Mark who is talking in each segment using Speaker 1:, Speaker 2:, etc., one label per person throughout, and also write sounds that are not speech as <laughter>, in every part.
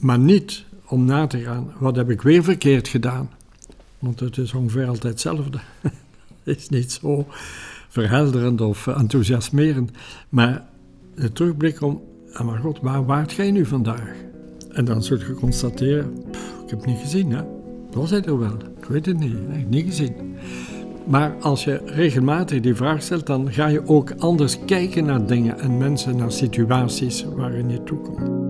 Speaker 1: Maar niet om na te gaan, wat heb ik weer verkeerd gedaan? Want het is ongeveer altijd hetzelfde. het <laughs> is niet zo verhelderend of enthousiasmerend. Maar de terugblik om, ah maar god, waar waart jij nu vandaag? En dan zult je constateren, ik heb het niet gezien, hè. Was hij er wel? Ik weet het niet, ik heb niet gezien. Maar als je regelmatig die vraag stelt, dan ga je ook anders kijken naar dingen en mensen, naar situaties waarin je toekomt.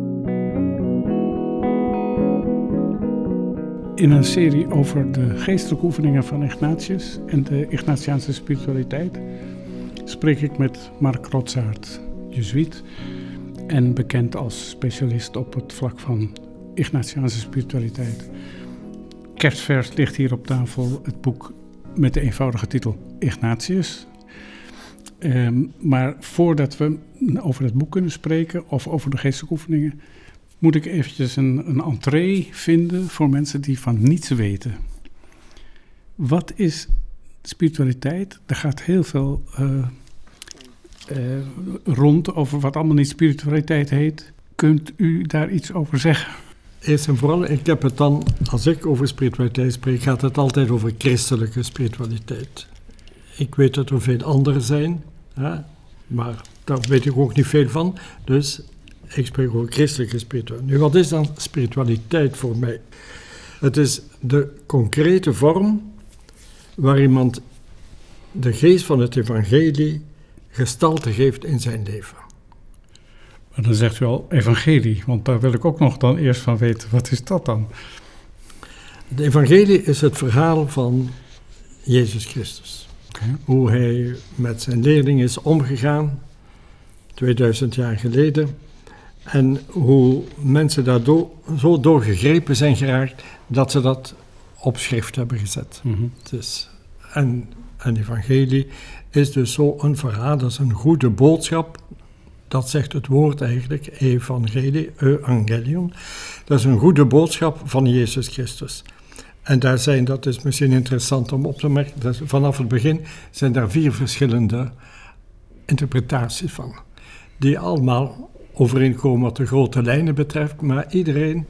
Speaker 2: In een serie over de geestelijke oefeningen van Ignatius en de Ignatiaanse spiritualiteit spreek ik met Mark Rotsaert, jezuïet en bekend als specialist op het vlak van Ignatiaanse spiritualiteit. Kerstvers ligt hier op tafel het boek met de eenvoudige titel Ignatius. Ehm, maar voordat we over het boek kunnen spreken of over de geestelijke oefeningen, moet ik eventjes een, een entree vinden voor mensen die van niets weten. Wat is spiritualiteit? Er gaat heel veel uh, uh, rond over wat allemaal niet spiritualiteit heet. Kunt u daar iets over zeggen?
Speaker 1: Eerst en vooral, ik heb het dan, als ik over spiritualiteit spreek, gaat het altijd over christelijke spiritualiteit. Ik weet dat er veel andere zijn, hè, maar daar weet ik ook niet veel van. Dus ik spreek over christelijke spiritualiteit. Nu, wat is dan spiritualiteit voor mij? Het is de concrete vorm waar iemand de geest van het evangelie gestalte geeft in zijn leven.
Speaker 2: Maar dan zegt u al evangelie, want daar wil ik ook nog dan eerst van weten. Wat is dat dan?
Speaker 1: De evangelie is het verhaal van Jezus Christus. Okay. Hoe hij met zijn leerlingen is omgegaan, 2000 jaar geleden. En hoe mensen daardoor zo doorgegrepen zijn geraakt dat ze dat op schrift hebben gezet. Mm -hmm. dus, en een evangelie is dus zo een verhaal, dat is een goede boodschap. Dat zegt het woord eigenlijk, evangelie, evangelion. Dat is een goede boodschap van Jezus Christus. En daar zijn, dat is misschien interessant om op te merken, vanaf het begin zijn daar vier verschillende interpretaties van. Die allemaal overeenkomen wat de grote lijnen betreft, maar iedereen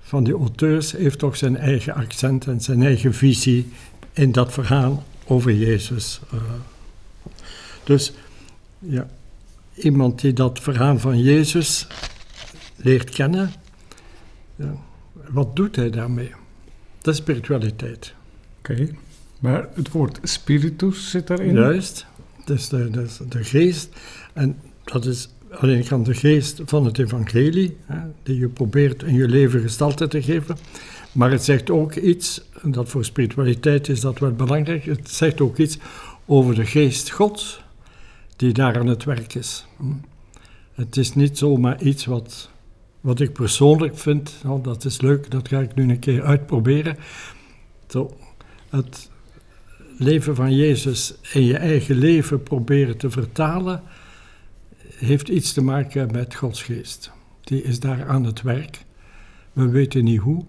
Speaker 1: van die auteurs heeft toch zijn eigen accent en zijn eigen visie in dat verhaal over Jezus. Uh, dus ja, iemand die dat verhaal van Jezus leert kennen, ja, wat doet hij daarmee? Dat is spiritualiteit.
Speaker 2: Oké, maar het woord spiritus zit daarin?
Speaker 1: Juist, dus de, de, de geest. En dat is alleen kan de geest van het evangelie, hè, die je probeert in je leven gestalte te geven. Maar het zegt ook iets, en dat voor spiritualiteit is dat wel belangrijk, het zegt ook iets over de geest God die daar aan het werk is. Hm. Het is niet zomaar iets wat, wat ik persoonlijk vind, oh, dat is leuk, dat ga ik nu een keer uitproberen. Zo, het leven van Jezus in je eigen leven proberen te vertalen, heeft iets te maken met Gods geest. Die is daar aan het werk. We weten niet hoe,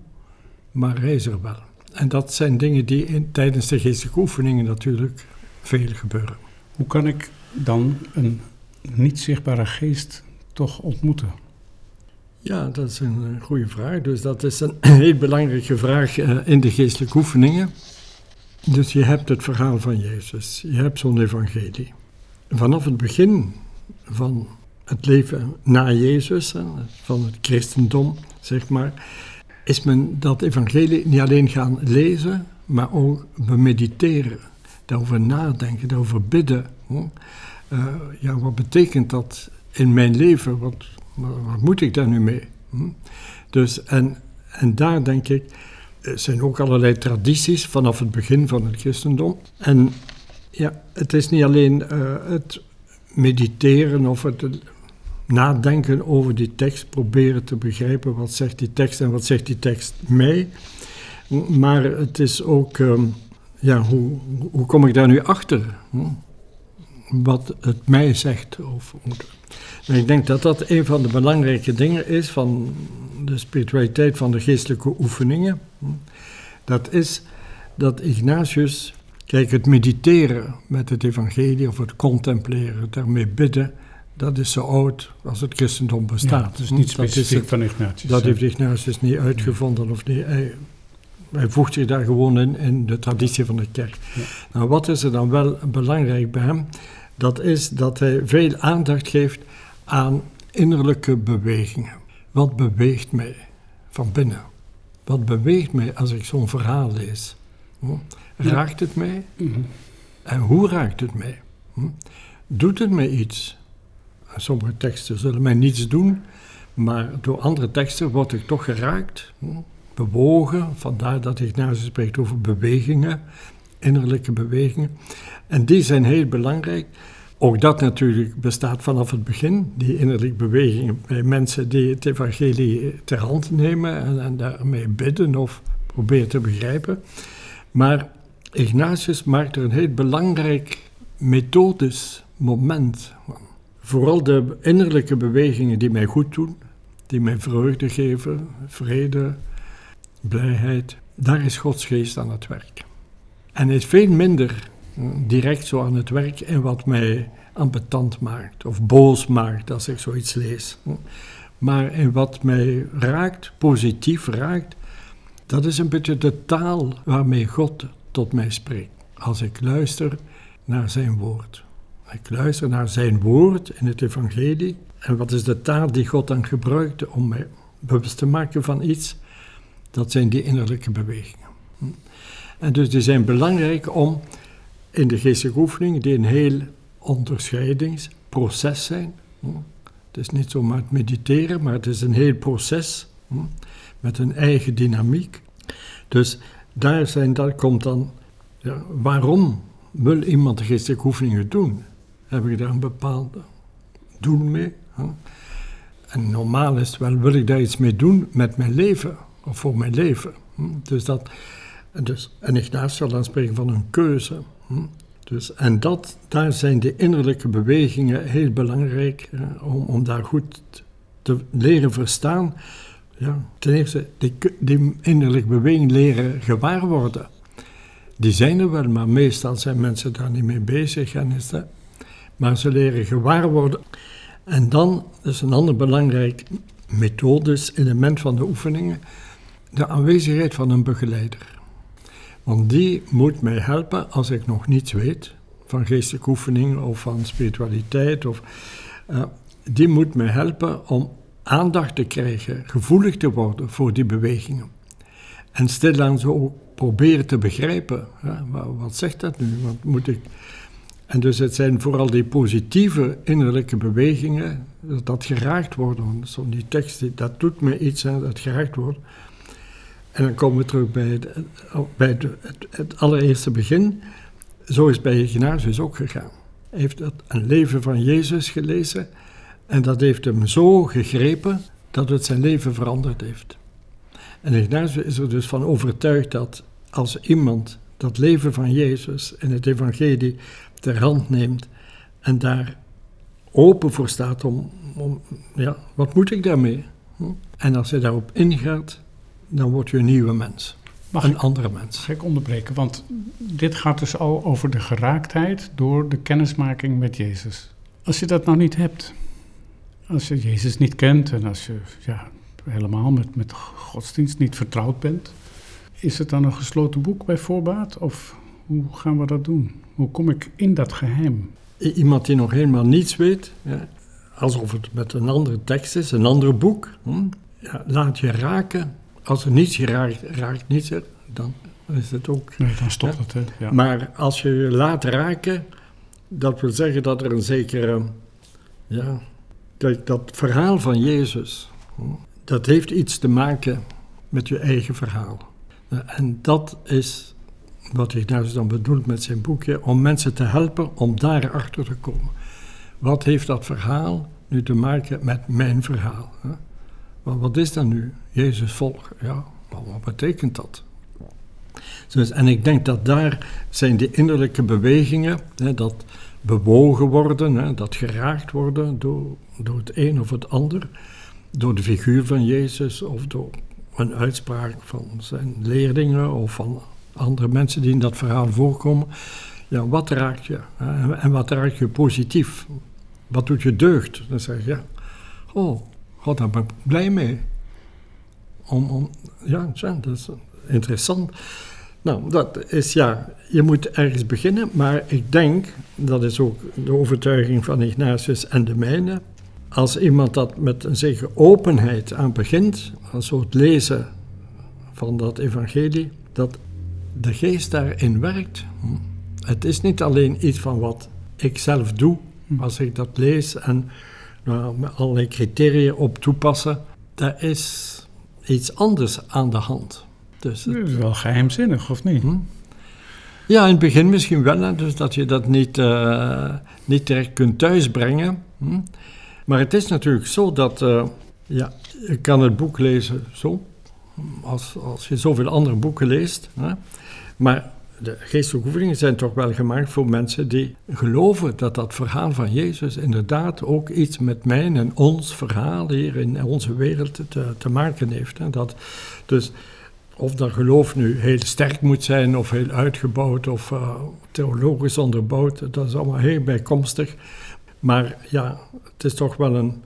Speaker 1: maar hij is er wel. En dat zijn dingen die in, tijdens de geestelijke oefeningen natuurlijk veel gebeuren.
Speaker 2: Hoe kan ik dan een niet zichtbare geest toch ontmoeten?
Speaker 1: Ja, dat is een goede vraag. Dus dat is een <clears throat> heel belangrijke vraag uh, in de geestelijke oefeningen. Dus je hebt het verhaal van Jezus, je hebt zo'n evangelie. Vanaf het begin van het leven na Jezus, van het christendom, zeg maar, is men dat evangelie niet alleen gaan lezen, maar ook bemediteren, daarover nadenken, daarover bidden. Uh, ja, wat betekent dat in mijn leven? Wat, wat moet ik daar nu mee? Hm? Dus, en, en daar denk ik, er zijn ook allerlei tradities vanaf het begin van het christendom. En ja, het is niet alleen uh, het mediteren of het nadenken over die tekst, proberen te begrijpen wat zegt die tekst en wat zegt die tekst mij. Maar het is ook, um, ja, hoe, hoe kom ik daar nu achter? Wat het mij zegt. En ik denk dat dat een van de belangrijke dingen is van de spiritualiteit van de geestelijke oefeningen. Dat is dat Ignatius, kijk, het mediteren met het evangelie of het contempleren, daarmee bidden, dat is zo oud als het christendom bestaat.
Speaker 2: Ja, dus niet
Speaker 1: Dat is
Speaker 2: specifiek
Speaker 1: het-
Speaker 2: van Ignatius.
Speaker 1: Dat heeft Ignatius niet uitgevonden of niet. Hij, hij voegt zich daar gewoon in, in de traditie van de kerk.
Speaker 2: Ja.
Speaker 1: Nou, wat is er dan wel belangrijk bij hem? Dat is dat hij veel aandacht geeft aan innerlijke bewegingen. Wat beweegt mij van binnen? Wat beweegt mij als ik zo'n verhaal lees? Hm? Raakt het mij?
Speaker 2: Mhm.
Speaker 1: En hoe raakt het mij? Hm? Doet het mij iets? Sommige teksten zullen mij niets doen, maar door andere teksten word ik toch geraakt, hm? bewogen. Vandaar dat Ignatius spreekt over bewegingen, innerlijke bewegingen. En die zijn heel belangrijk. Ook dat natuurlijk bestaat vanaf het begin, die innerlijke bewegingen bij mensen die het evangelie ter hand nemen en, en daarmee bidden of proberen te begrijpen. Maar Ignatius maakt er een heel belangrijk methodisch moment van. Vooral de innerlijke bewegingen die mij goed doen, die mij vreugde geven, vrede, blijheid, daar is Gods geest aan het werk. En is veel minder hm, direct zo aan het werk in wat mij ambetant maakt of boos maakt als ik zoiets lees. hm. Maar in wat mij raakt, positief raakt, dat is een beetje de taal waarmee God tot mij spreekt. Als ik luister naar zijn woord. Ik luister naar zijn woord in het evangelie. En wat is de taal die God dan gebruikt om mij bewust te maken van iets? Dat zijn die innerlijke bewegingen. En dus die zijn belangrijk om in de geestelijke oefeningen, die een heel onderscheidingsproces zijn. Het is niet zomaar het mediteren, maar het is een heel proces met een eigen dynamiek. Dus daar zijn, daar komt dan, ja, waarom wil iemand de geestelijke oefeningen doen? Heb ik daar een bepaald doel mee? hè? En normaal is wel, wil ik daar iets mee doen met mijn leven, of voor mijn leven? Dus dat, dus, en Ignatius zal dan spreken van een keuze. Dus, en dat, daar zijn de innerlijke bewegingen heel belangrijk om, om daar goed te leren verstaan. Ja, ten eerste, die, die innerlijke beweging leren gewaar worden. Die zijn er wel, maar meestal zijn mensen daar niet mee bezig. En is dat, maar ze leren gewaar worden. En dan is een ander belangrijk methodisch element van de oefeningen de aanwezigheid van een begeleider. Want die moet mij helpen als ik nog niets weet van geestelijke oefening of van spiritualiteit. Of, eh, die moet mij helpen om aandacht te krijgen, gevoelig te worden voor die bewegingen. En stilaan zo proberen te begrijpen. wat zegt dat nu? Wat moet ik... En dus het zijn vooral die positieve innerlijke bewegingen, dat, geraakt worden. Zo'n die tekst, dat doet me iets, dat geraakt wordt. En dan komen we terug bij, het, bij allereerste begin. Zo is bij Ignatius ook gegaan. Hij heeft een leven van Jezus gelezen en dat heeft hem zo gegrepen dat het zijn leven veranderd heeft. En Ignatius is er dus van overtuigd dat als iemand dat leven van Jezus in het evangelie ter hand neemt en daar open voor staat om, om ja, wat moet ik daarmee? Hm? En als hij daarop ingaat, dan word je een nieuwe mens.
Speaker 2: Mag
Speaker 1: een
Speaker 2: ik,
Speaker 1: andere mens.
Speaker 2: mag ik onderbreken? Want dit gaat dus al over de geraaktheid door de kennismaking met Jezus. Als je dat nou niet hebt, als je Jezus niet kent en als je ja, helemaal met, met godsdienst niet vertrouwd bent, is het dan een gesloten boek bij voorbaat? Of hoe gaan we dat doen? Hoe kom ik in dat geheim?
Speaker 1: Iemand die nog helemaal niets weet, ja, alsof het met een andere tekst is, een ander boek, hm, ja, laat je raken. Als er niets geraakt, raakt niets er, dan is het ook.
Speaker 2: Nee, dan stopt het. Hè? Ja.
Speaker 1: Maar als je je laat raken, dat wil zeggen dat er een zekere. Ja, kijk, dat verhaal van Jezus, dat heeft iets te maken met je eigen verhaal. En dat is wat Ignatius dan bedoelt met zijn boekje, om mensen te helpen om daarachter te komen. Wat heeft dat verhaal nu te maken met mijn verhaal? Wat, is dat nu? Jezus volgen, ja, wat betekent dat? Dus, en ik denk dat daar zijn die innerlijke bewegingen, hè, dat bewogen worden, hè, dat geraakt worden door, door het een of het ander, door de figuur van Jezus of door een uitspraak van zijn leerlingen of van andere mensen die in dat verhaal voorkomen. Ja, wat raakt je? En wat raakt je positief? wat doet je deugd? Dan zeg je, ja, oh, God, daar ben ik blij mee. Om, om, ja, dat is interessant. Nou, dat is ja, je moet ergens beginnen, maar ik denk, dat is ook de overtuiging van Ignatius en de mijne, als iemand dat met een zekere openheid aan begint, zo het lezen van dat evangelie, dat de geest daarin werkt. Het is niet alleen iets van wat ik zelf doe, als ik dat lees en nou, met allerlei criteria op toepassen. Daar is iets anders aan de hand.
Speaker 2: Dus het, is wel geheimzinnig, of niet? Hm?
Speaker 1: Ja, in het begin misschien wel, hè, dus dat je dat niet, uh, niet direct kunt thuisbrengen. Hm? Maar het is natuurlijk zo dat, uh, ja, je kan het boek lezen zo, als, als je zoveel andere boeken leest. Hè? Maar de geestelijke oefeningen zijn toch wel gemaakt voor mensen die geloven dat dat verhaal van Jezus inderdaad ook iets met mijn en ons verhaal hier in onze wereld te, te maken heeft. Hè? Dat, dus of dat geloof nu heel sterk moet zijn of heel uitgebouwd of uh, theologisch onderbouwd, dat is allemaal heel bijkomstig. Maar ja, het is toch wel een.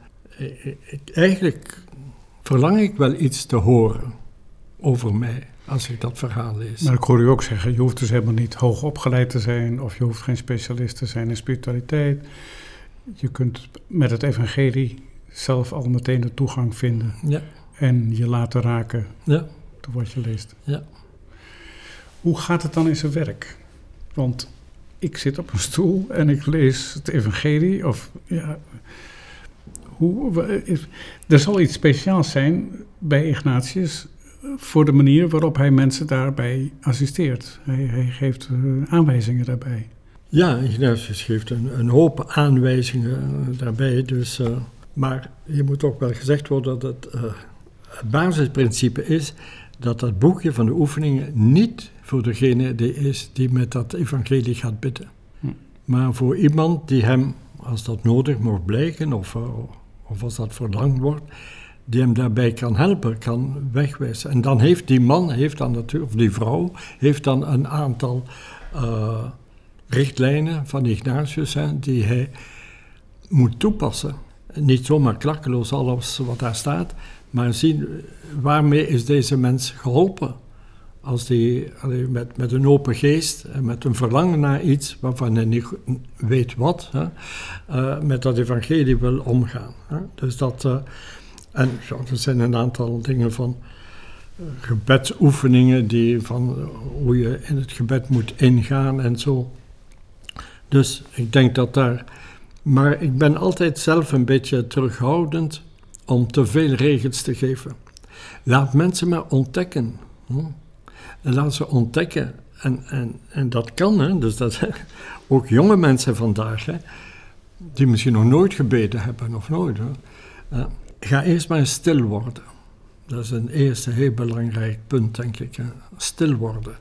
Speaker 1: Eigenlijk verlang ik wel iets te horen over mij als ik dat verhaal lees.
Speaker 2: Maar ik hoor u ook zeggen, je hoeft dus helemaal niet hoog opgeleid te zijn of je hoeft geen specialist te zijn in spiritualiteit. Je kunt met het evangelie zelf al meteen de toegang vinden ja. en je laten raken ja. door wat je leest. Ja. Hoe gaat het dan in zijn werk? Want ik zit op een stoel en ik lees het evangelie of ja, hoe, er zal iets speciaals zijn bij Ignatius voor de manier waarop hij mensen daarbij assisteert. Hij, hij geeft uh, aanwijzingen daarbij.
Speaker 1: Ja, Ignatius geeft een, een hoop aanwijzingen uh, daarbij. Dus, uh, maar je moet ook wel gezegd worden dat het, het basisprincipe is dat dat boekje van de oefeningen niet voor degene die is die met dat evangelie gaat bidden. Hm. Maar voor iemand die hem, als dat nodig mocht blijken of, of als dat verlangd wordt, die hem daarbij kan helpen, kan wegwijzen. En dan heeft die man, heeft dan natuurlijk, of die vrouw, heeft dan een aantal uh, richtlijnen van Ignatius hè, die hij moet toepassen. Niet zomaar klakkeloos alles wat daar staat, maar zien waarmee is deze mens geholpen. Als die met, met een open geest en met een verlangen naar iets waarvan hij niet weet wat, hè, uh, met dat evangelie wil omgaan. Hè. Dus dat, uh, en ja, er zijn een aantal dingen van uh, gebedsoefeningen, die van hoe je in het gebed moet ingaan en zo. Dus ik denk dat daar. Maar ik ben altijd zelf een beetje terughoudend om te veel regels te geven. Laat mensen maar ontdekken. Hm? En laat ze ontdekken. En, en, en dat kan, hè? dus dat <laughs> ook jonge mensen vandaag, hè? die misschien nog nooit gebeden hebben of nooit. Hè? ga eerst maar stil worden. Dat is een eerste heel belangrijk punt, denk ik. Stil worden.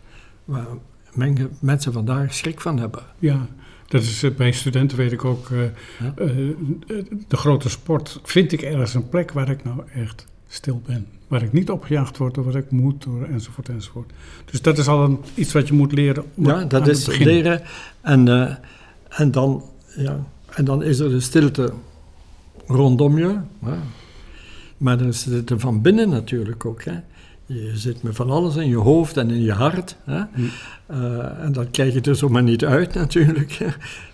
Speaker 1: Waar mensen vandaag schrik van hebben.
Speaker 2: Ja, dat is eh, bij studenten weet ik ook. Uh, de grote sport vind ik ergens een plek waar ik nou echt stil ben. Waar ik niet opgejaagd word door wat ik moet, door, enzovoort, enzovoort. Dus dat is al een, iets wat je moet leren.
Speaker 1: Ja, dat is leren. En, en, dan, ja, en dan is er de stilte rondom je. Maar er zit er van binnen natuurlijk ook. Hè. Je zit met van alles in je hoofd en in je hart. Hè. Hm. Uh, en dat krijg je er zomaar niet uit <laughs> natuurlijk.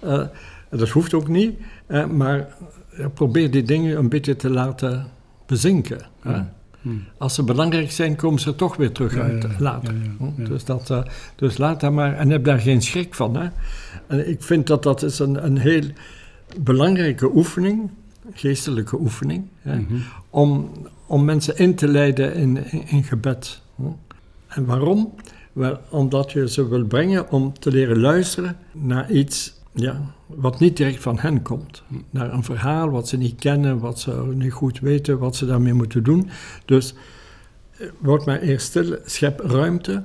Speaker 1: Uh, dat hoeft ook niet. Maar probeer die dingen een beetje te laten bezinken. Hè. Hm. Als ze belangrijk zijn, komen ze er toch weer terug uit ja, later. Dus, dat, dus laat daar maar, en heb daar geen schrik van. Hè. En ik vind dat dat is een, een heel belangrijke oefening geestelijke oefening, hè, mhm. om, om mensen in te leiden in, in, gebed. Hè. En waarom? Wel, omdat je ze wil brengen om te leren luisteren naar iets ja, wat niet direct van hen komt. Naar een verhaal wat ze niet kennen, wat ze niet goed weten, wat ze daarmee moeten doen. Dus eh, word maar eerst stil, schep ruimte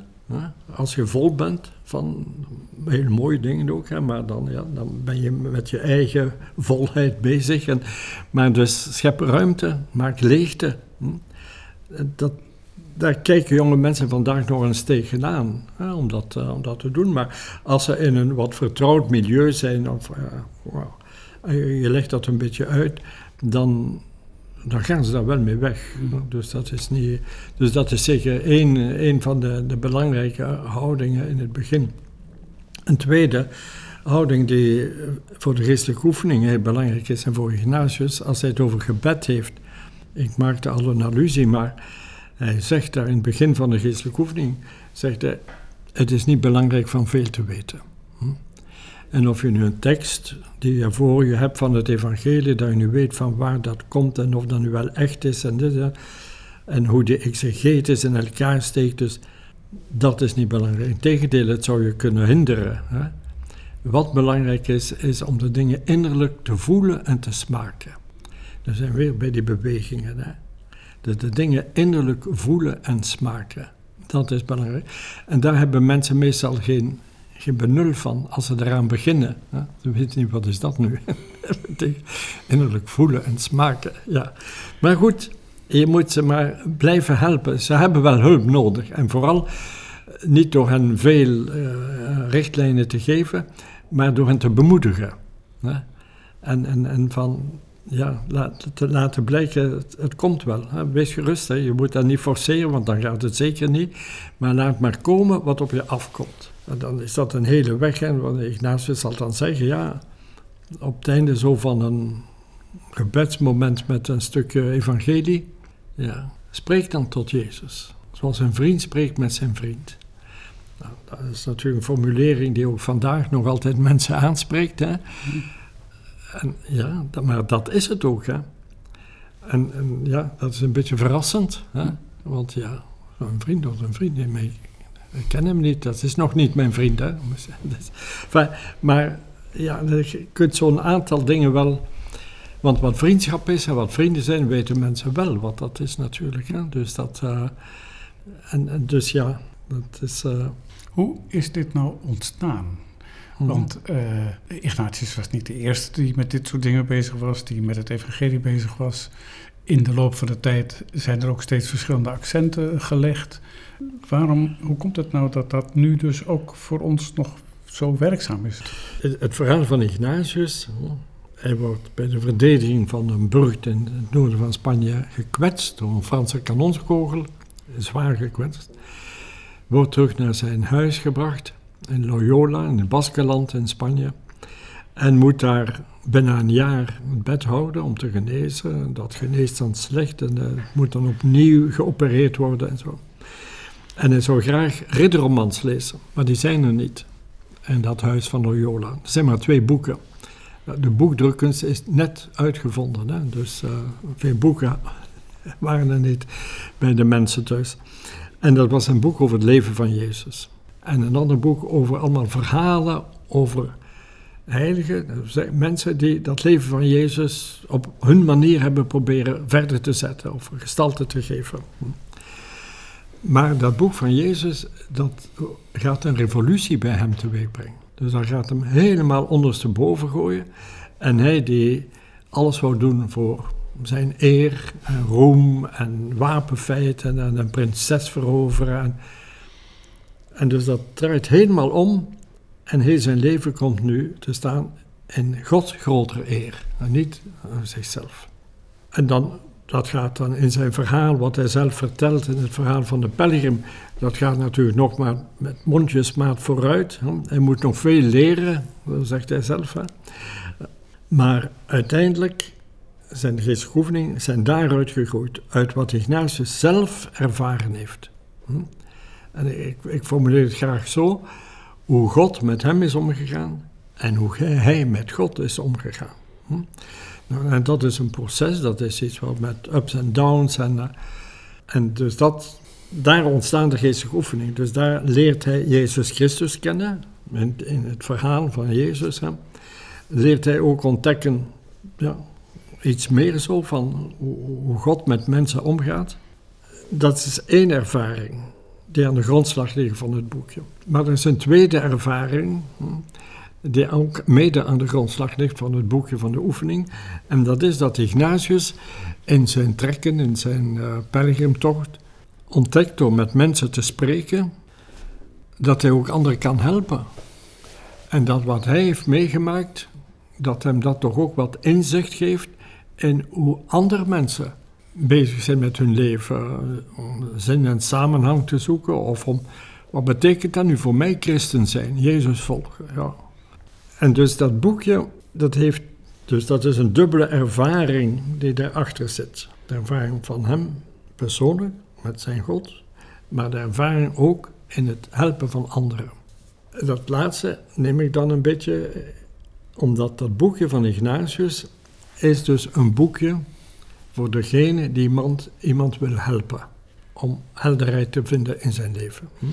Speaker 1: als je vol bent van heel mooie dingen ook, hè, maar dan, ja, dan ben je met je eigen volheid bezig. En, maar dus schep ruimte, maak leegte. Hm. Dat, daar kijken jonge mensen vandaag nog eens tegenaan hè, om, dat, uh, om dat te doen. Maar als ze in een wat vertrouwd milieu zijn, of, uh, je legt dat een beetje uit, dan, dan gaan ze daar wel mee weg. Dus, dat is niet, dus dat is zeker één, één van de, de belangrijke houdingen in het begin. Een tweede houding die voor de geestelijke oefening heel belangrijk is en voor Ignatius, als hij het over gebed heeft. Ik maakte al een allusie, maar hij zegt daar in het begin van de geestelijke oefening, zegt hij, het is niet belangrijk van veel te weten. Hm? En of je nu een tekst die je voor je hebt van het evangelie, dat je nu weet van waar dat komt en of dat nu wel echt is en dit, en hoe de exegetis in elkaar steekt, dus dat is niet belangrijk. Integendeel, het zou je kunnen hinderen. Hè? Wat belangrijk is, is om de dingen innerlijk te voelen en te smaken. Dan zijn we weer bij die bewegingen. Hè? Dus de dingen innerlijk voelen en smaken. Dat is belangrijk. En daar hebben mensen meestal geen, geen benul van als ze eraan beginnen. Hè? Ze weten niet, wat is dat nu? <laughs> innerlijk voelen en smaken, ja. Maar goed, je moet ze maar blijven helpen. Ze hebben wel hulp nodig. En vooral niet door hen veel uh, richtlijnen te geven, maar door hen te bemoedigen. En, en, en van, ja, laat, te laten blijken, het, komt wel. Hè? Wees gerust, hè? je moet dat niet forceren, want dan gaat het zeker niet. Maar laat maar komen wat op je afkomt. En dan is dat een hele weg. En Ignatius zal dan zeggen, ja, op het einde zo van een gebedsmoment met een stukje evangelie, ja, spreek dan tot Jezus. Zoals een vriend spreekt met zijn vriend. Nou, dat is natuurlijk een formulering die ook vandaag nog altijd <laughs> mensen aanspreekt. Hè? En ja, maar dat is het ook. Hè? En, ja, dat is een beetje verrassend. Hè? Want ja, een vriend of een vriend, nee, ik ken hem niet, dat is nog niet mijn vriend. Hè? <laughs> Maar ja, je kunt zo'n aantal dingen wel. Want wat vriendschap is en wat vrienden zijn, weten mensen wel wat dat is natuurlijk. Hè? Dus dat. Uh, en, dus ja, dat is. Uh,
Speaker 2: hoe is dit nou ontstaan? Mhm. Want uh, Ignatius was niet de eerste die met dit soort dingen bezig was, die met het evangelie bezig was. In de loop van de tijd zijn er ook steeds verschillende accenten gelegd. Waarom, hoe komt het nou dat dat nu dus ook voor ons nog zo werkzaam is?
Speaker 1: Het, het verhaal van Ignatius, hij wordt bij de verdediging van een burcht in het noorden van Spanje gekwetst door een Franse kanonskogel, zwaar gekwetst wordt terug naar zijn huis gebracht in Loyola, in het Baskeland in Spanje. En moet daar bijna een jaar het bed houden om te genezen. Dat geneest dan slecht en uh, moet dan opnieuw geopereerd worden en zo. En hij zou graag ridderromans lezen, maar die zijn er niet in dat huis van Loyola. Er zijn maar twee boeken. De boekdrukkunst is net uitgevonden, hè? dus uh, veel boeken <laughs> waren er niet bij de mensen thuis. En dat was een boek over het leven van Jezus. En een ander boek over allemaal verhalen over heiligen, mensen die dat leven van Jezus op hun manier hebben proberen verder te zetten of gestalte te geven. Maar dat boek van Jezus, dat gaat een revolutie bij hem teweegbrengen. Dus dat gaat hem helemaal ondersteboven gooien. En hij die alles wou doen voor zijn eer en roem en wapenfeiten en een prinses veroveren. En, en dus dat draait helemaal om en heel zijn leven komt nu te staan in Gods grotere eer en niet aan zichzelf. En dan, dat gaat dan in zijn verhaal, wat hij zelf vertelt in het verhaal van de pelgrim, dat gaat natuurlijk nog maar met mondjesmaat vooruit. Hij moet nog veel leren, zegt hij zelf. Hè. Maar uiteindelijk zijn geestelijke oefeningen zijn daaruit gegroeid, uit wat Ignatius zelf ervaren heeft. En ik, ik formuleer het graag zo, hoe God met hem is omgegaan en hoe hij met God is omgegaan. Hm? Nou, en dat is een proces, dat is iets wat met ups en downs en, uh, en dus dat, daar ontstaan de geestelijke oefeningen. Dus daar leert hij Jezus Christus kennen, in, het verhaal van Jezus. Hè. Leert hij ook ontdekken ja, iets meer zo van hoe God met mensen omgaat. Dat is één ervaring die aan de grondslag ligt van het boekje. Maar er is een tweede ervaring hm, die ook mede aan de grondslag ligt van het boekje van de oefening. En dat is dat Ignatius in zijn trekken, in zijn uh, pelgrimtocht, ontdekt door met mensen te spreken, dat hij ook anderen kan helpen. En dat wat hij heeft meegemaakt, dat hem dat toch ook wat inzicht geeft in hoe andere mensen bezig zijn met hun leven. Om zin en samenhang te zoeken. Of om, wat betekent dat nu voor mij christen zijn, Jezus volgen. Ja. En dus dat boekje, dat heeft, dus dat is een dubbele ervaring die daarachter zit. De ervaring van hem persoonlijk, met zijn God, maar de ervaring ook in het helpen van anderen. Dat laatste neem ik dan een beetje, omdat dat boekje van Ignatius is dus een boekje voor degene die iemand, iemand wil helpen. Om helderheid te vinden in zijn leven. Hm?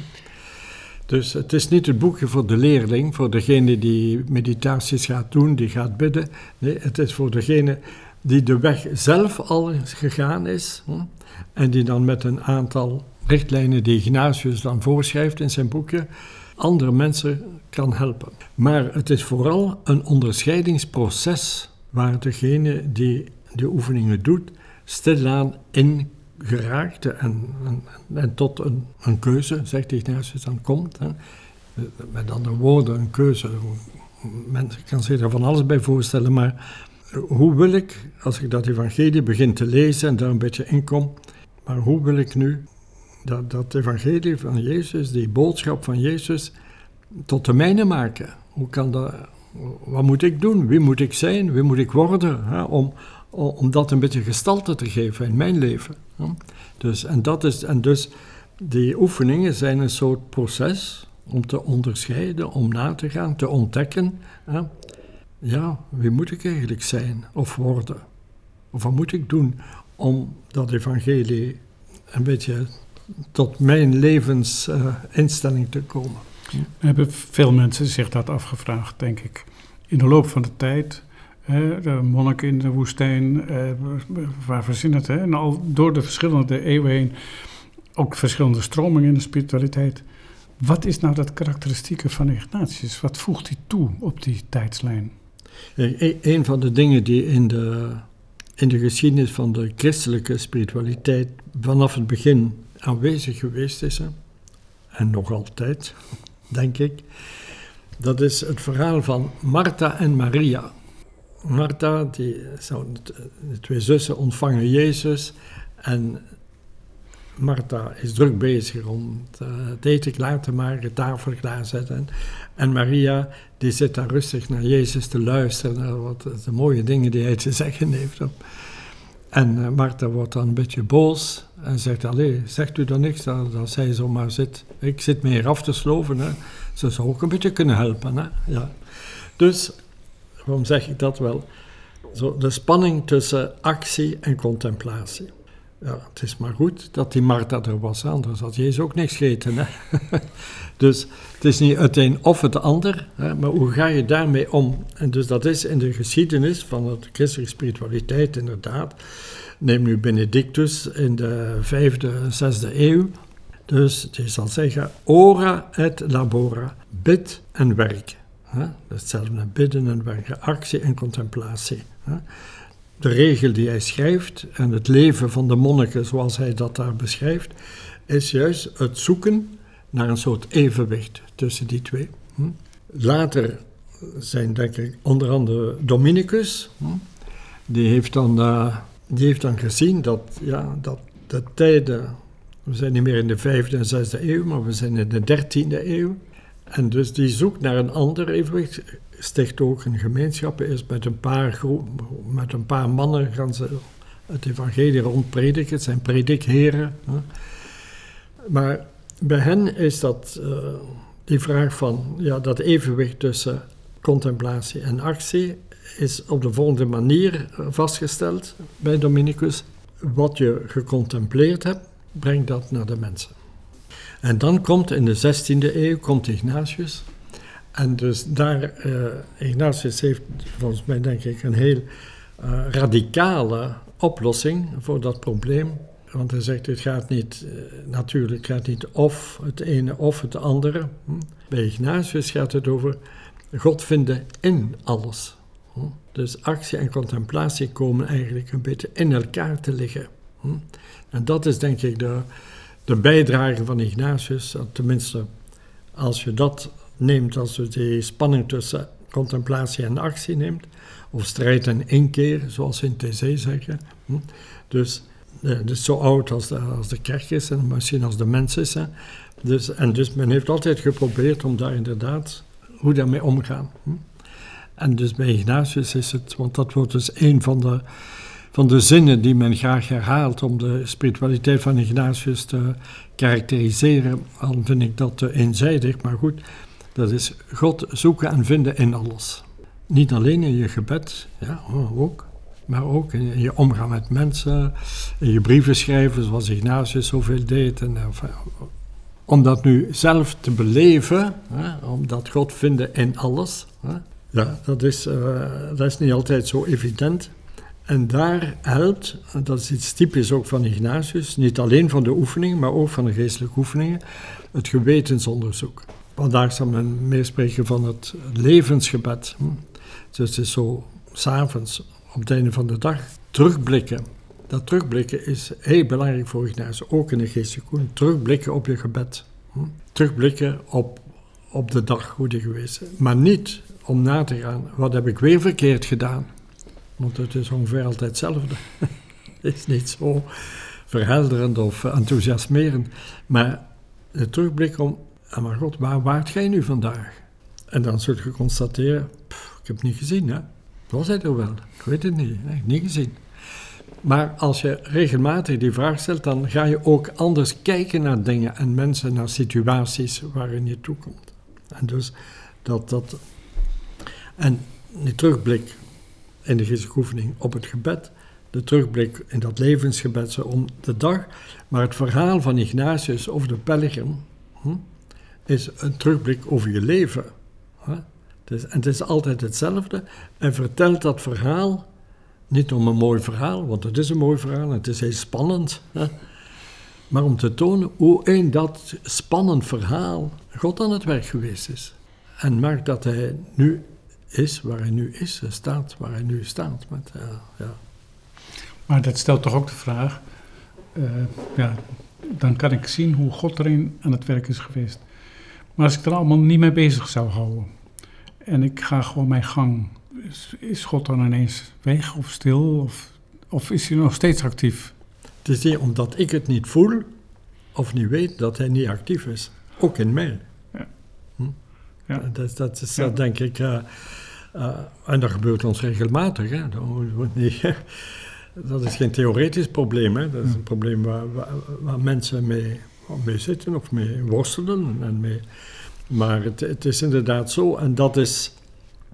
Speaker 1: Dus het is niet het boekje voor de leerling, voor degene die meditaties gaat doen, die gaat bidden. Nee, het is voor degene die de weg zelf al gegaan is. Hm? En die dan met een aantal richtlijnen die Ignatius dan voorschrijft in zijn boekje, andere mensen kan helpen. Maar het is vooral een onderscheidingsproces waar degene die de oefeningen doet, stilaan in geraakt en, en, en tot een, een, keuze, zegt Ignatius, dan komt. Hè. Met andere woorden, een keuze. Men kan zich er van alles bij voorstellen, maar hoe wil ik, als ik dat evangelie begin te lezen en daar een beetje in kom, maar hoe wil ik nu dat, dat evangelie van Jezus, die boodschap van Jezus, tot de mijne maken? Hoe kan dat, wat moet ik doen? Wie moet ik zijn? Wie moet ik worden? Hè? Om, om dat een beetje gestalte te geven in mijn leven. Dus, en, dat is, en dus die oefeningen zijn een soort proces om te onderscheiden, om na te gaan, te ontdekken. Ja, wie moet ik eigenlijk zijn of worden? Of wat moet ik doen om dat evangelie een beetje tot mijn levensinstelling uh, te komen?
Speaker 2: Hebben veel mensen zich dat afgevraagd, denk ik. In de loop van de tijd de monnik in de woestijn, eh, waar verzin het. Hè? En al door de verschillende eeuwen heen, ook verschillende stromingen in de spiritualiteit. Wat is nou dat karakteristieke van Ignatius? Wat voegt hij toe op die tijdslijn?
Speaker 1: Een van de dingen die in de, in de geschiedenis van de christelijke spiritualiteit vanaf het begin aanwezig geweest is, en nog altijd, <laughs> denk ik, dat is het verhaal van Martha en Maria. Martha, die de twee zussen ontvangen Jezus en Martha is druk bezig om het eten klaar te maken, de tafel klaarzetten. En Maria, die zit daar rustig naar Jezus te luisteren, naar wat de mooie dingen die hij te zeggen heeft. En uh, Martha wordt dan een beetje boos en zegt, allee, zegt u dan niks, dat, dat zij zomaar zit. Ik zit meer af te sloven, hè. ze zou ook een beetje kunnen helpen. Hè. Ja. Dus Waarom zeg ik dat wel? Zo, de spanning tussen actie en contemplatie. Ja, het is maar goed dat die Martha er was, anders had Jezus ook niks gegeten. Hè? <laughs> dus het is niet het een of het ander, hè? maar hoe ga je daarmee om? En dus dat is in de geschiedenis van de christelijke spiritualiteit inderdaad. Neem nu Benedictus in de vijfde, zesde eeuw. Dus die zal zeggen, ora et labora, bid en werk. Hetzelfde bidden en werken, actie en contemplatie. De regel die hij schrijft en het leven van de monniken zoals hij dat daar beschrijft, is juist het zoeken naar een soort evenwicht tussen die twee. Later zijn denk ik onder andere Dominicus, die, heeft dan, uh, die heeft dan gezien dat, ja, dat de tijden, we zijn niet meer in de vijfde en zesde eeuw, maar we zijn in de dertiende eeuw, en dus die zoekt naar een ander evenwicht, sticht ook een gemeenschap, is met een paar, met een paar mannen gaan ze het evangelie rondprediken, het zijn predikheren. Maar bij hen is dat uh, die vraag van ja, dat evenwicht tussen contemplatie en actie is op de volgende manier vastgesteld bij Dominicus. Wat je gecontempleerd hebt, breng dat naar de mensen. En dan komt in de 16e eeuw komt Ignatius. En dus daar, uh, Ignatius heeft volgens mij denk ik een heel uh, radicale oplossing voor dat probleem. Want hij zegt, het gaat niet, uh, natuurlijk gaat niet of het ene of het andere. Hm? Bij Ignatius gaat het over God vinden in alles. Hm? Dus actie en contemplatie komen eigenlijk een beetje in elkaar te liggen. Hm? En dat is denk ik de, de bijdrage van Ignatius, tenminste als je dat neemt als we die spanning tussen, contemplatie en actie neemt, of strijd en inkeer, zoals ze in TC zeggen. Hm? Dus het is zo oud als de, als de kerk is en misschien als de mens is. Hè? Dus, en dus men heeft altijd geprobeerd om daar inderdaad, hoe daarmee omgaan. Hm? En dus bij Ignatius is het, want dat wordt dus een van de, van de zinnen die men graag herhaalt om de spiritualiteit van Ignatius te karakteriseren. Al vind ik dat te eenzijdig, maar goed, dat is God zoeken en vinden in alles. Niet alleen in je gebed, ja, oh, ook, maar ook in je omgang met mensen, in je brieven schrijven, zoals Ignatius zoveel deed. En, enfin, om dat nu zelf te beleven, hè, om dat God vinden in alles, hè, ja, dat is, uh, dat is niet altijd zo evident. En daar helpt, dat is iets typisch ook van Ignatius, niet alleen van de oefeningen, maar ook van de geestelijke oefeningen, het gewetensonderzoek. Vandaag zal men meer spreken van het levensgebed. Hm. Dus het is zo, s'avonds, op het einde van de dag, terugblikken. Dat terugblikken is heel belangrijk voor Ignatius, ook in de geestelijke. Terugblikken op je gebed. Hm. Terugblikken op, op de dag, hoe die geweest is. Maar niet om na te gaan, wat heb ik weer verkeerd gedaan? Want het is ongeveer altijd hetzelfde. <laughs> het is niet zo verhelderend of enthousiasmerend. Maar de terugblik om, ah maar god, waar waart jij nu vandaag? En dan zult je constateren, pff, ik heb het niet gezien, hè. Was hij er wel? Ik weet het niet, hè? niet gezien. Maar als je regelmatig die vraag stelt, dan ga je ook anders kijken naar dingen en mensen, naar situaties waarin je toekomt. En dus dat, dat en die terugblik in de geestelijke oefening op het gebed, de terugblik in dat levensgebed zo om de dag, maar het verhaal van Ignatius over de pelgrim hm, is een terugblik over je leven. Hè? Het is, en het is altijd hetzelfde. En vertelt dat verhaal niet om een mooi verhaal, want het is een mooi verhaal het is heel spannend. Hè? Maar om te tonen hoe in dat spannend verhaal God aan het werk geweest is. En maakt dat hij nu is waar hij nu is, staat waar hij nu staat. Met, uh, ja.
Speaker 2: Maar dat stelt toch ook de vraag, uh, ja, dan kan ik zien hoe God erin aan het werk is geweest. Maar als ik er allemaal niet mee bezig zou houden en ik ga gewoon mijn gang, is, is God dan ineens weg of stil of, of is hij nog steeds actief?
Speaker 1: Het is niet omdat ik het niet voel of niet weet dat hij niet actief is, ook in mij. Ja. Ja. Dat, dat is ja. denk ik. Uh, uh, en dat gebeurt ons regelmatig. Hè. Dat, niet, <laughs> dat is geen theoretisch probleem. Hè. Dat is een probleem waar, waar, waar mensen mee, mee, zitten of mee worstelen. En mee, maar het, het, is inderdaad zo. En dat is.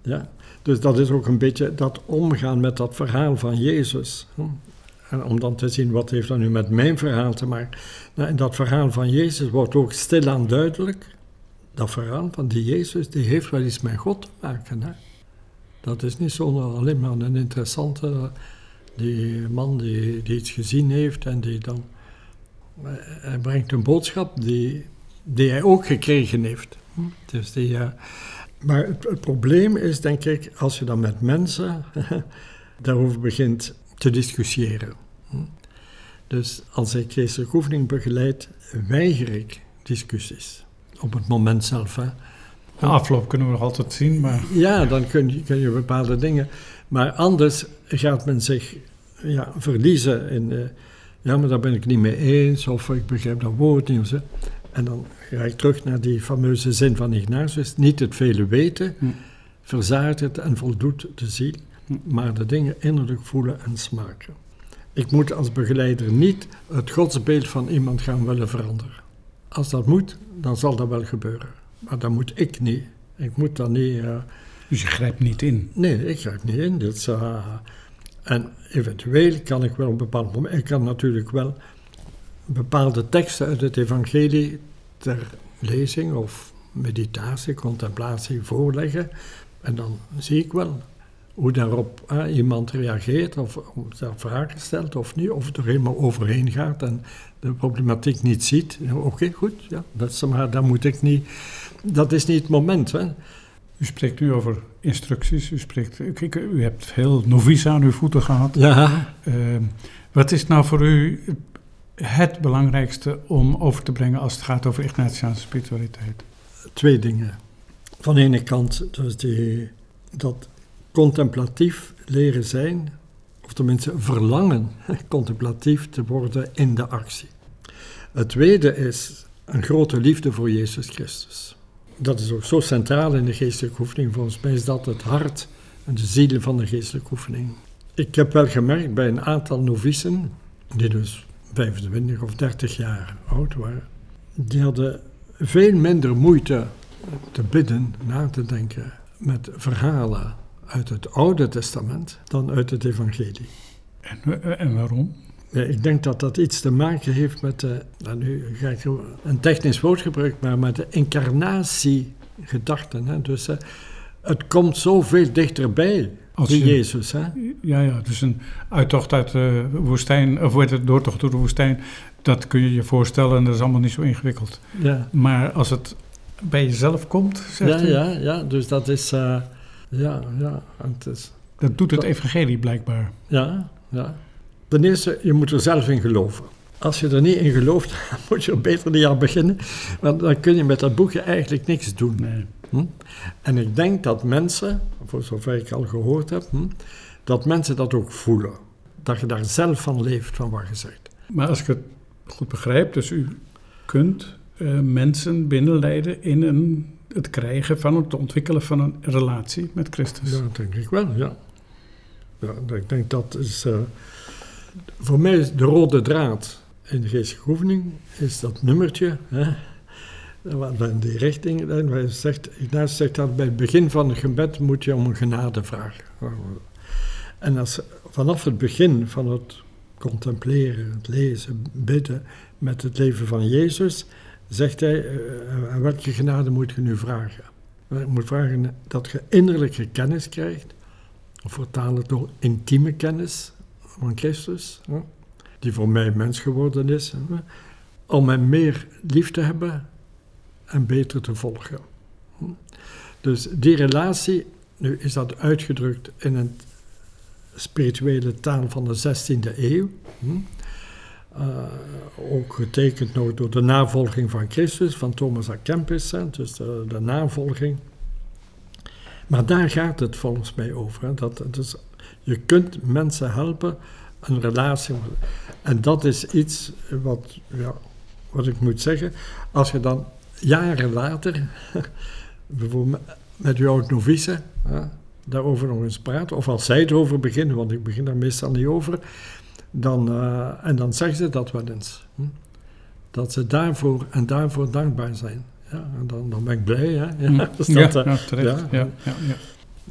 Speaker 1: Ja, dus dat is ook een beetje dat omgaan met dat verhaal van Jezus. En om dan te zien wat heeft dat nu met mijn verhaal te maken. Nou, in dat verhaal van Jezus wordt ook stilaan duidelijk dat verhaal van die Jezus, die heeft wel iets met God te maken. Hè? Dat is niet zo alleen maar een interessante die man die, die iets gezien heeft en die dan... Eh, hij brengt een boodschap die, die hij ook gekregen heeft. Dus die, uh, maar het, het, probleem is, denk ik, als je dan met mensen <laughs> daarover begint te discussiëren. Hm? Dus als ik geestelijke oefening begeleid, weiger ik discussies op het moment zelf. Hè.
Speaker 2: De afloop kunnen we nog altijd zien, maar...
Speaker 1: Ja, dan kun je, kun je bepaalde dingen... Maar anders gaat men zich ja, verliezen in... Uh, ja, maar daar ben ik niet mee eens, of ik begrijp dat woord niet. Of zo. En dan ga ik terug naar die fameuze zin van Ignatius. Niet het vele weten, hm. verzaart het en voldoet de ziel, hm. maar de dingen innerlijk voelen en smaken. Ik moet als begeleider niet het godsbeeld van iemand gaan willen veranderen. Als dat moet, dan zal dat wel gebeuren. Maar dat moet ik niet. Ik moet dan niet... Uh,
Speaker 2: dus je grijpt niet in?
Speaker 1: Nee, ik grijp niet in. Dus, uh, en eventueel kan ik wel op een bepaald moment... Ik kan natuurlijk wel bepaalde teksten uit het evangelie ter lezing of meditatie, contemplatie voorleggen. En dan zie ik wel hoe daarop iemand reageert, of, of daar vragen stelt of niet, of er helemaal overheen gaat en de problematiek niet ziet. Oké, goed, ja, dat is, maar daar moet ik niet, dat is niet het moment. Hè.
Speaker 2: U spreekt nu over instructies, u, spreekt, u hebt veel novice aan uw voeten gehad.
Speaker 1: Ja.
Speaker 2: Uh, wat is nou voor u het belangrijkste om over te brengen als het gaat over Ignatiaanse spiritualiteit?
Speaker 1: Twee dingen. Van de ene kant dus die dat contemplatief leren zijn, of tenminste verlangen <laughs> contemplatief te worden in de actie. Het tweede is een grote liefde voor Jezus Christus. Dat is ook zo centraal in de geestelijke oefening. Volgens mij is dat het hart en de ziel van de geestelijke oefening. Ik heb wel gemerkt bij een aantal novicen, die dus 25 of 30 jaar oud waren, die hadden veel minder moeite te bidden, na te denken met verhalen uit het Oude Testament dan uit het Evangelie.
Speaker 2: En, eh, en waarom?
Speaker 1: Ja, ik denk dat dat iets te maken heeft met, de, nou nu ga ik een technisch woord gebruiken, maar met de incarnatiegedachten. Dus uh, het komt zoveel dichterbij Als je, Jezus. Hè?
Speaker 2: Ja, ja, dus een uittocht uit de woestijn, of het doortocht door de woestijn, dat kun je je voorstellen en dat is allemaal niet zo ingewikkeld. Ja. Maar als het bij jezelf komt, zegt
Speaker 1: ja, Ja, ja, dus dat is, uh, ja, ja. Het is,
Speaker 2: dat doet het evangelie blijkbaar.
Speaker 1: Ja, ja. Ten eerste, je moet er zelf in geloven. Als je er niet in gelooft, <laughs> dan moet je er beter niet aan beginnen. Want dan kun je met dat boekje eigenlijk niks doen. Nee. Hm? En ik denk dat mensen, voor zover ik al gehoord heb, hm, dat mensen dat ook voelen. Dat je daar zelf van leeft, van wat je zegt.
Speaker 2: Maar als ik het goed begrijp, dus u kunt uh, mensen binnenleiden in een, het krijgen van het ontwikkelen van een relatie met Christus.
Speaker 1: Ja, denk ik wel, ja. ik denk dat is... Uh, voor mij is de rode draad in de geestelijke oefening is dat nummertje, hè, in die richting, waar zegt, zegt dat bij het begin van het gebed moet je om een genade vragen. En als vanaf het begin van het contempleren, het lezen, bidden met het leven van Jezus, zegt hij, uh, welke genade moet je nu vragen? Je moet vragen dat je innerlijke kennis krijgt, of vertaal het door intieme kennis, van Christus, die voor mij mens geworden is, om hem meer lief te hebben en beter te volgen. Dus die relatie, nu is dat uitgedrukt in een spirituele taal van de 16e eeuw. Uh, ook getekend door de navolging van Christus, van Thomas à Kempis, dus de, navolging. Maar daar gaat het volgens mij over. Hè, dat, dus je kunt mensen helpen een relatie. En dat is iets wat, ja, wat ik moet zeggen. Als je dan jaren later, <laughs> bijvoorbeeld met uw oud novice, daarover nog eens praat, of als zij erover beginnen, want ik begin daar meestal niet over, dan, uh, en dan zeggen ze dat wel eens. Hm? Dat ze daarvoor en daarvoor dankbaar zijn. Ja, en dan, dan ben ik blij. Hè? Ja, <laughs>
Speaker 2: hm. dat, ja, uh, ja, terecht. Ja, ja.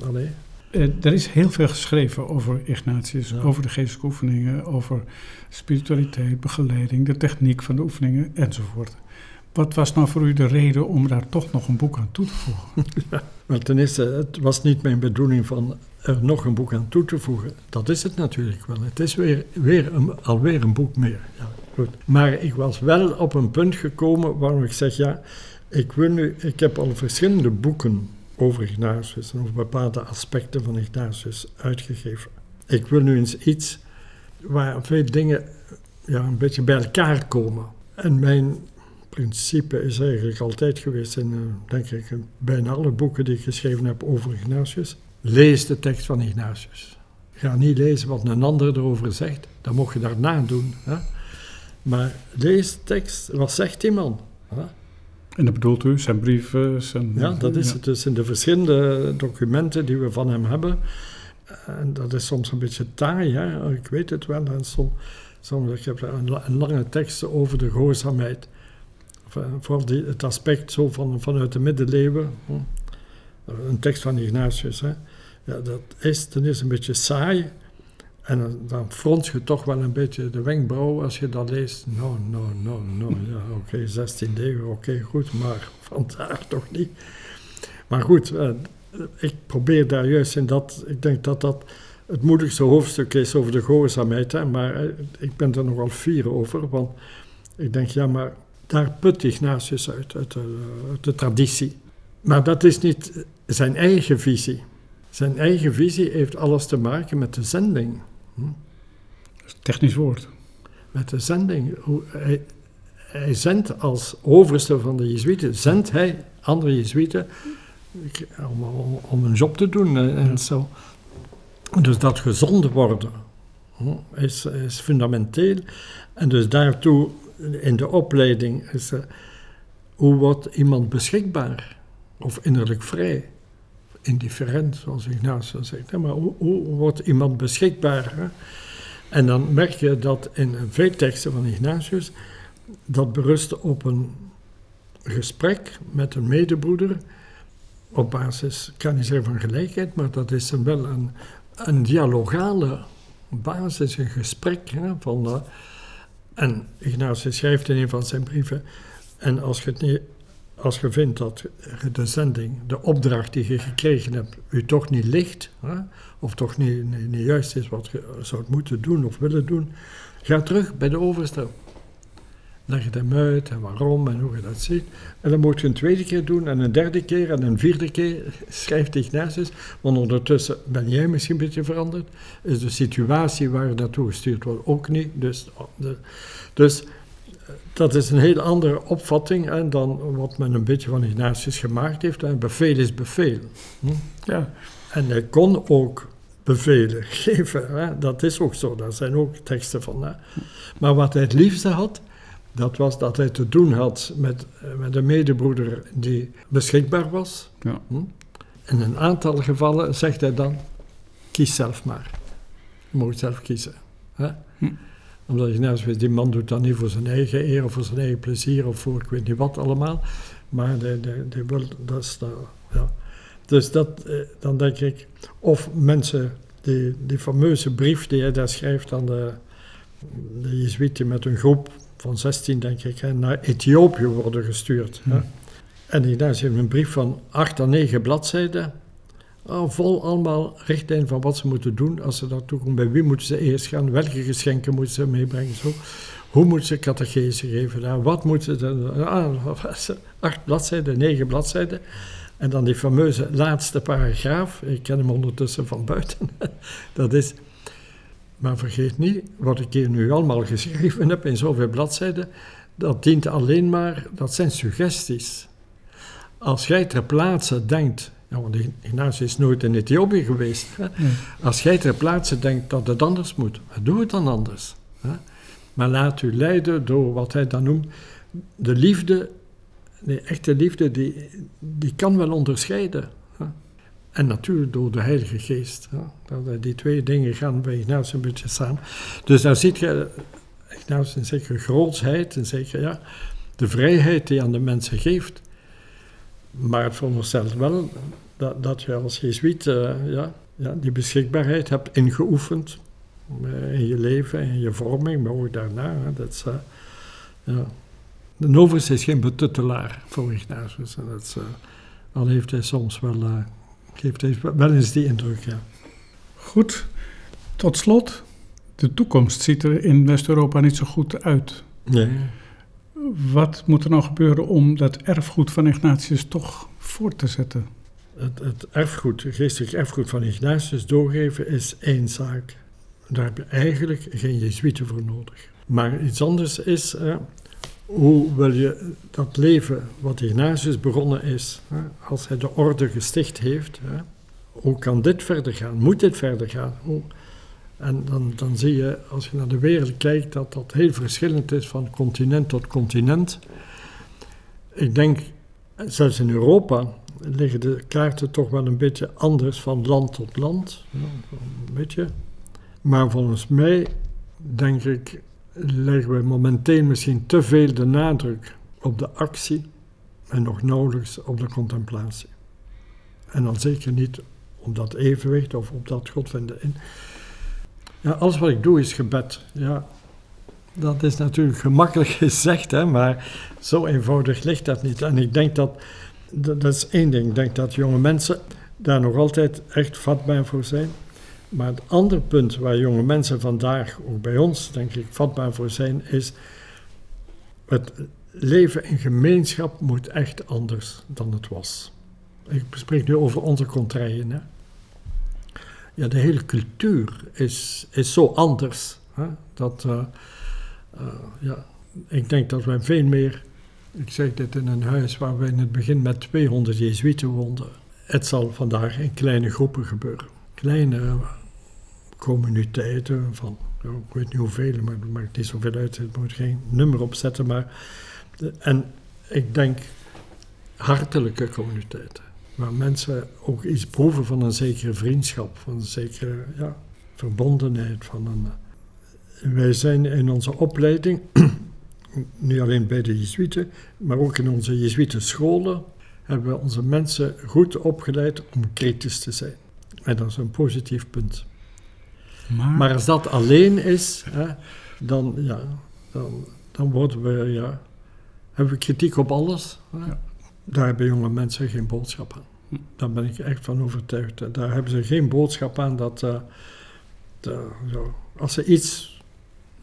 Speaker 2: Allee. Uh, er is heel veel geschreven over Ignatius, over de geestelijke oefeningen, over spiritualiteit, begeleiding, de techniek van de oefeningen enzovoort. Wat was nou voor u de reden om daar toch nog een boek aan toe te voegen? <laughs>
Speaker 1: Ja, ten eerste, het was niet mijn bedoeling van er nog een boek aan toe te voegen. Dat is het natuurlijk wel. Het is weer, weer een, alweer een boek meer. Ja, goed. Maar ik was wel op een punt gekomen waarom ik zeg, ja, ik, wil nu, ik heb al verschillende boeken over Ignatius en over bepaalde aspecten van Ignatius uitgegeven. Ik wil nu eens iets waar veel dingen ja, een beetje bij elkaar komen. En mijn principe is eigenlijk altijd geweest, in uh, denk ik in bijna alle boeken die ik geschreven heb over Ignatius, lees de tekst van Ignatius. Ga niet lezen wat een ander erover zegt, dat mocht je daarna doen. Hè? Maar lees de tekst, wat zegt die man? Hè?
Speaker 2: En dat bedoelt u, zijn brieven? Zijn,
Speaker 1: ja, dat is het. Dus in de verschillende documenten die we van hem hebben. En dat is soms een beetje taai, hè? ik weet het wel. En soms, soms ik heb een, een lange tekst over de gehoorzaamheid. Vooral die, het aspect zo van, vanuit de middeleeuwen. Een tekst van Ignatius. Hè? Ja, dat is ten eerste een beetje saai. En dan frons je toch wel een beetje de wenkbrauw als je dat leest. No, no, no, no. Ja, oké, okay, 16 euro, oké, goed, maar <laughs> vandaag toch niet. Maar goed, uh, ik probeer daar juist in dat, ik denk dat dat het moedigste hoofdstuk is over de gehoorzaamheid. Hè, maar uh, ik ben er nogal fier over, want ik denk, ja, maar daar put Ignatius uit, uit de, uit de traditie. Maar dat is niet zijn eigen visie. Zijn eigen visie heeft alles te maken met de zending. Hm?
Speaker 2: Technisch woord.
Speaker 1: Met de zending. Hij, hij zendt als overste van de Jezuïeten, zendt hij andere Jezuïeten om, om, om, een job te doen en, en zo. Dus dat gezonde worden is, is fundamenteel. En dus daartoe in de opleiding is hoe wordt iemand beschikbaar of innerlijk vrij? Indifferent, zoals Ignatius zegt. Maar hoe, wordt iemand beschikbaar? Hè? En dan merk je dat in veel teksten van Ignatius dat berust op een gesprek met een medebroeder op basis, ik kan niet zeggen van gelijkheid, maar dat is wel een, dialogale basis, een gesprek. Hè, van, en Ignatius schrijft in een van zijn brieven, en als je, als je vindt dat de zending, de opdracht die je gekregen hebt, u toch niet ligt, hè, of toch niet, niet, niet, juist is wat je zou moeten doen of willen doen, ga terug bij de overste leg het hem uit en waarom en hoe je dat ziet. En dan moet je een tweede keer doen en een derde keer en een vierde keer, schrijft Ignatius. Want ondertussen ben jij misschien een beetje veranderd. Is de situatie waar je naartoe gestuurd wordt ook niet. Dus, de, dus dat is een heel andere opvatting hè, dan wat men een beetje van Ignatius gemaakt heeft. Hè. Beveel is beveel. Hm? Ja. En hij kon ook bevelen <laughs> geven. Hè. Dat is ook zo, daar zijn ook teksten van. Hè. Maar wat hij het liefste had, dat was dat hij te doen had met, eh, met een medebroeder die beschikbaar was. Ja. Hm? In een aantal gevallen zegt hij dan, kies zelf maar. Je moet zelf kiezen. Hè? Hm. Omdat je net weet, die man doet dat niet voor zijn eigen eer of voor zijn eigen plezier of voor ik weet niet wat allemaal. Maar die, die wil, dat is, ja. Dus dat, eh, dan denk ik, of mensen, die, die fameuze brief die hij daar schrijft aan de, de Jezuïeten met een groep van 16, denk ik, hè, naar Ethiopië worden gestuurd. Hè. Hmm. En daar heeft een brief van 8 à 9 bladzijden. Oh, vol allemaal richtlijnen van wat ze moeten doen als ze daartoe komen. Bij wie moeten ze eerst gaan? Welke geschenken moeten ze meebrengen? Zo. Hoe moeten ze catechese geven? Daar? Wat moeten ze... Ah, <laughs> acht bladzijden, negen bladzijden. En dan die fameuze laatste paragraaf. Ik ken hem ondertussen van buiten. <laughs> Dat is maar vergeet niet, wat ik hier nu allemaal geschreven heb in zoveel bladzijden, dat dient alleen maar, dat zijn suggesties. Als jij ter plaatse denkt, ja, want Ignatius is nooit in Ethiopië geweest, hè? als jij ter plaatse denkt dat het anders moet, doe het dan anders. Hè? Maar laat u leiden door wat hij dan noemt, de liefde, de echte liefde, die, die kan wel onderscheiden. En natuurlijk door de Heilige Geest. Ja. Die twee dingen gaan bij Ignatius een beetje samen. Dus daar ziet je Ignatius een zekere grootsheid, een zekere, ja, de vrijheid die aan de mensen geeft. Maar het veronderstelt wel dat, dat je als jezuïet uh, ja, ja, die beschikbaarheid hebt ingeoefend uh, in je leven, in je vorming, maar ook daarna. Dat is, ja. De novus is geen betuttelaar voor Ignatius. En dat al heeft hij soms wel geeft wel eens die indruk, ja.
Speaker 2: Goed, tot slot. De toekomst ziet er in West-Europa niet zo goed uit.
Speaker 1: Nee.
Speaker 2: Wat moet er nou gebeuren om dat erfgoed van Ignatius toch voort te zetten?
Speaker 1: Het, het erfgoed, het geestelijk erfgoed van Ignatius doorgeven is één zaak. Daar heb je eigenlijk geen jezuïeten voor nodig. Maar iets anders is, hoe wil je dat leven wat Ignatius begonnen is, hè, als hij de orde gesticht heeft, hè, hoe kan dit verder gaan? Moet dit verder gaan? Hoe? En dan, dan zie je, als je naar de wereld kijkt, dat dat heel verschillend is van continent tot continent. Ik denk, zelfs in Europa liggen de kaarten toch wel een beetje anders van land tot land. Ja, een beetje. Maar volgens mij denk ik leggen we momenteel misschien te veel de nadruk op de actie en nog nauwelijks op de contemplatie. En dan zeker niet op dat evenwicht of op dat God vinden in. Ja, alles wat ik doe is gebed. Ja, dat is natuurlijk gemakkelijk <laughs> gezegd, hè, maar zo eenvoudig ligt dat niet. En ik denk dat, dat, dat is één ding, ik denk dat jonge mensen daar nog altijd echt vatbaar voor zijn. Maar het andere punt waar jonge mensen vandaag, ook bij ons, denk ik, vatbaar voor zijn, is het leven in gemeenschap moet echt anders dan het was. Ik spreek nu over onze contraien. Hè? Ja, de hele cultuur is, is zo anders. Hè? Dat, uh, uh, ja, ik denk dat wij veel meer, ik zeg dit in een huis waar we in het begin met 200 Jezuïeten woonden. het zal vandaag in kleine groepen gebeuren. Kleine communiteiten van, ik weet niet hoeveel, maar het maakt niet zoveel uit. Het moet geen nummer opzetten, maar... En ik denk hartelijke communiteiten. Waar mensen ook iets proeven van een zekere vriendschap, van een zekere ja, verbondenheid. Van een, wij zijn in onze opleiding, <clears throat> niet alleen bij de Jezuïeten, maar ook in onze Jezuïtenscholen, hebben we onze mensen goed opgeleid om kritisch te zijn. En dat is een positief punt. Maar, maar als dat alleen is, hè, dan, ja, dan, dan worden we, ja, hebben we kritiek op alles. Ja. Daar hebben jonge mensen geen boodschap aan. Daar ben ik echt van overtuigd. Daar hebben ze geen boodschap aan dat, uh, de, zo, als ze iets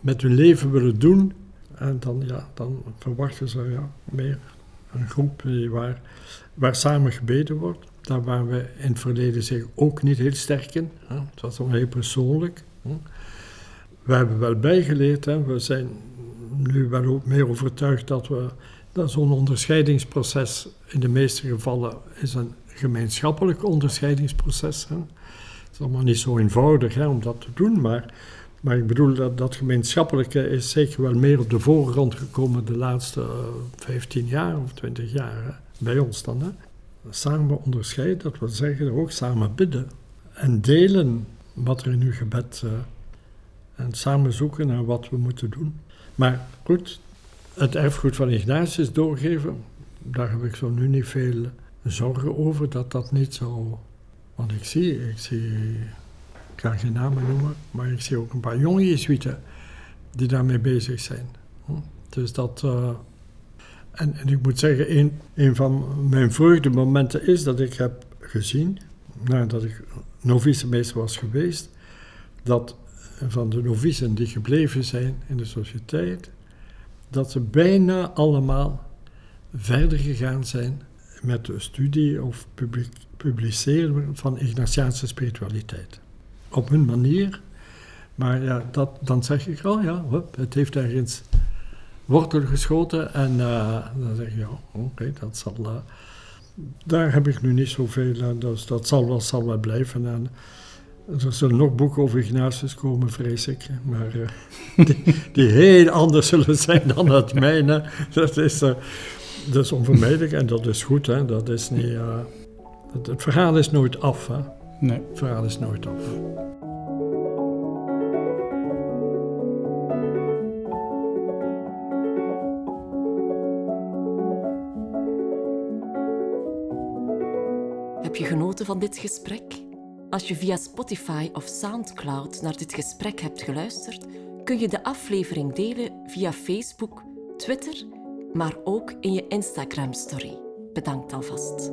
Speaker 1: met hun leven willen doen, en dan, ja, dan verwachten ze ja, meer een groep waar, waar samen gebeden wordt. Daar waren we in het verleden zich ook niet heel sterk in. Hè. Het was wel heel persoonlijk. Hè. We hebben wel bijgeleerd. Hè. We zijn nu wel meer overtuigd dat we dat zo'n onderscheidingsproces in de meeste gevallen is een gemeenschappelijk onderscheidingsproces. Hè. Het is allemaal niet zo eenvoudig hè, om dat te doen, maar, maar ik bedoel dat dat gemeenschappelijke is zeker wel meer op de voorgrond gekomen de laatste 15 eh, jaar of 20 jaar, bij ons dan. Hè. Samen onderscheiden, dat wil zeggen ook samen bidden en delen wat er in uw gebed uh, en samen zoeken naar wat we moeten doen. Maar goed, het erfgoed van Ignatius doorgeven, daar heb ik zo nu niet veel zorgen over dat dat niet zo. Want ik zie, ik zie, ik ga geen namen noemen, maar ik zie ook een paar jonge Jesuiten die daarmee bezig zijn. Hm? Dus dat. Uh, en, en, ik moet zeggen, een, van mijn vreugdemomenten is dat ik heb gezien, nadat ik novicemeester was geweest, dat van de novicen die gebleven zijn in de sociëteit, dat ze bijna allemaal verder gegaan zijn met de studie of publiceren van Ignatiaanse spiritualiteit. Op hun manier, maar ja, dat, dan zeg ik, oh ja, het heeft ergens wortel geschoten en uh, dan zeg je, ja, oké, dat zal... Uh, daar heb ik nu niet zoveel, uh, dus dat zal wel, zal wel blijven. En, er zullen nog boeken over Ignatius komen, vrees ik. Maar uh, <laughs> die, die, heel anders zullen zijn dan het mijne. Dat is, uh, dat is onvermijdelijk en dat is goed. Hè. Dat is niet, uh, het, het, verhaal is nooit af. Hè.
Speaker 2: Nee.
Speaker 1: Het verhaal is nooit af.
Speaker 3: Van dit gesprek? Als je via Spotify of SoundCloud naar dit gesprek hebt geluisterd, kun je de aflevering delen via Facebook, Twitter, maar ook in je Instagram-story. Bedankt alvast.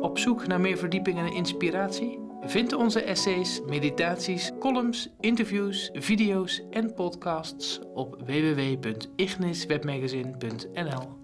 Speaker 4: Op zoek naar meer verdieping en inspiratie? Vind onze essays, meditaties, columns, interviews, video's en podcasts op www.igniswebmagazine.nl.